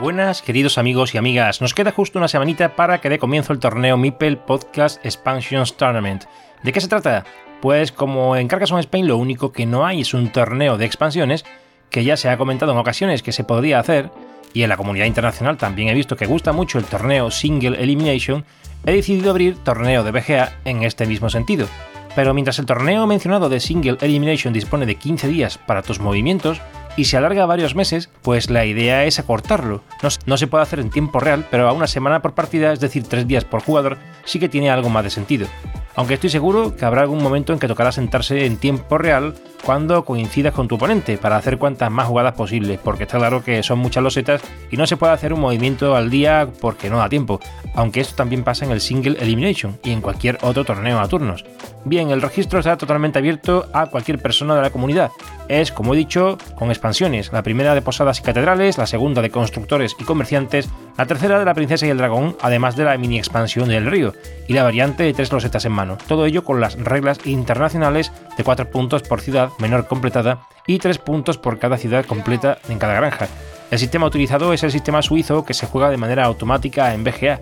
Buenas, queridos amigos y amigas. Nos queda justo una semanita para que dé comienzo el torneo Mipel Podcast Expansions Tournament. ¿De qué se trata? Pues como en Carcassonne Spain lo único que no hay es un torneo de expansiones, que ya se ha comentado en ocasiones que se podría hacer, y en la comunidad internacional también he visto que gusta mucho el torneo Single Elimination, he decidido abrir torneo de BGA en este mismo sentido. Pero mientras el torneo mencionado de Single Elimination dispone de 15 días para tus movimientos, y se alarga varios meses, pues la idea es acortarlo. No, no, se puede hacer en tiempo real, pero a una semana por partida, es decir, tres días por jugador, sí que tiene algo más de sentido. Aunque estoy seguro que habrá algún momento en que tocará sentarse en tiempo real cuando coincidas con tu oponente para hacer cuantas más jugadas posibles, porque está claro que son muchas losetas y no se puede hacer un movimiento al día porque no da tiempo, aunque esto también pasa en el Single Elimination y en cualquier otro torneo a turnos. Bien, el registro está totalmente abierto a cualquier persona de la comunidad. Es, como he dicho, con expansiones, la primera de posadas y catedrales, la segunda de constructores y comerciantes, la tercera de la princesa y el dragón, además de la mini expansión del río, y la variante de tres losetas en mano. Todo ello con las reglas internacionales de 4 puntos por ciudad menor completada y 3 puntos por cada ciudad completa en cada granja. El sistema utilizado es el sistema suizo que se juega de manera automática en BGA.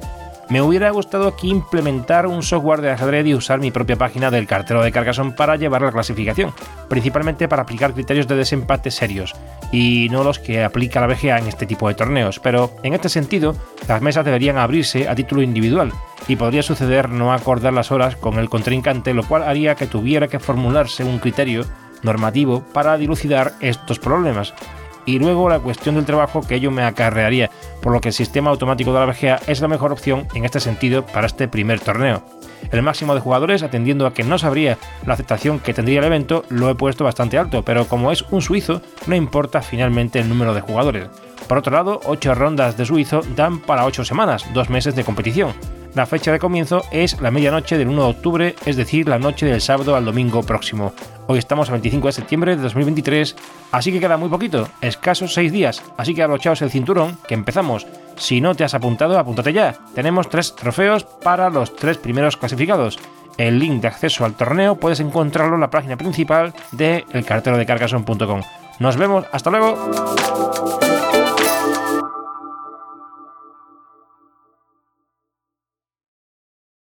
Me hubiera gustado aquí implementar un software de ajedrez y usar mi propia página del cartero de Carcassonne para llevar la clasificación, principalmente para aplicar criterios de desempate serios, y no los que aplica la BGA en este tipo de torneos, pero en este sentido, las mesas deberían abrirse a título individual, y podría suceder no acordar las horas con el contrincante, lo cual haría que tuviera que formularse un criterio normativo para dilucidar estos problemas, y luego la cuestión del trabajo que ello me acarrearía, por lo que el sistema automático de la BGA es la mejor opción en este sentido para este primer torneo. El máximo de jugadores, atendiendo a que no sabría la aceptación que tendría el evento, lo he puesto bastante alto, pero como es un suizo, no importa finalmente el número de jugadores. Por otro lado, 8 rondas de suizo dan para 8 semanas, 2 meses de competición. La fecha de comienzo es la medianoche del 1 de octubre, es decir, la noche del sábado al domingo próximo. Hoy estamos a 25 de septiembre de 2023, así que queda muy poquito, escasos 6 días, así que abrochaos el cinturón, que empezamos. Si no te has apuntado, apúntate ya. Tenemos 3 trofeos para los 3 primeros clasificados. El link de acceso al torneo puedes encontrarlo en la página principal de elcarterodecarcason.com. Nos vemos, hasta luego.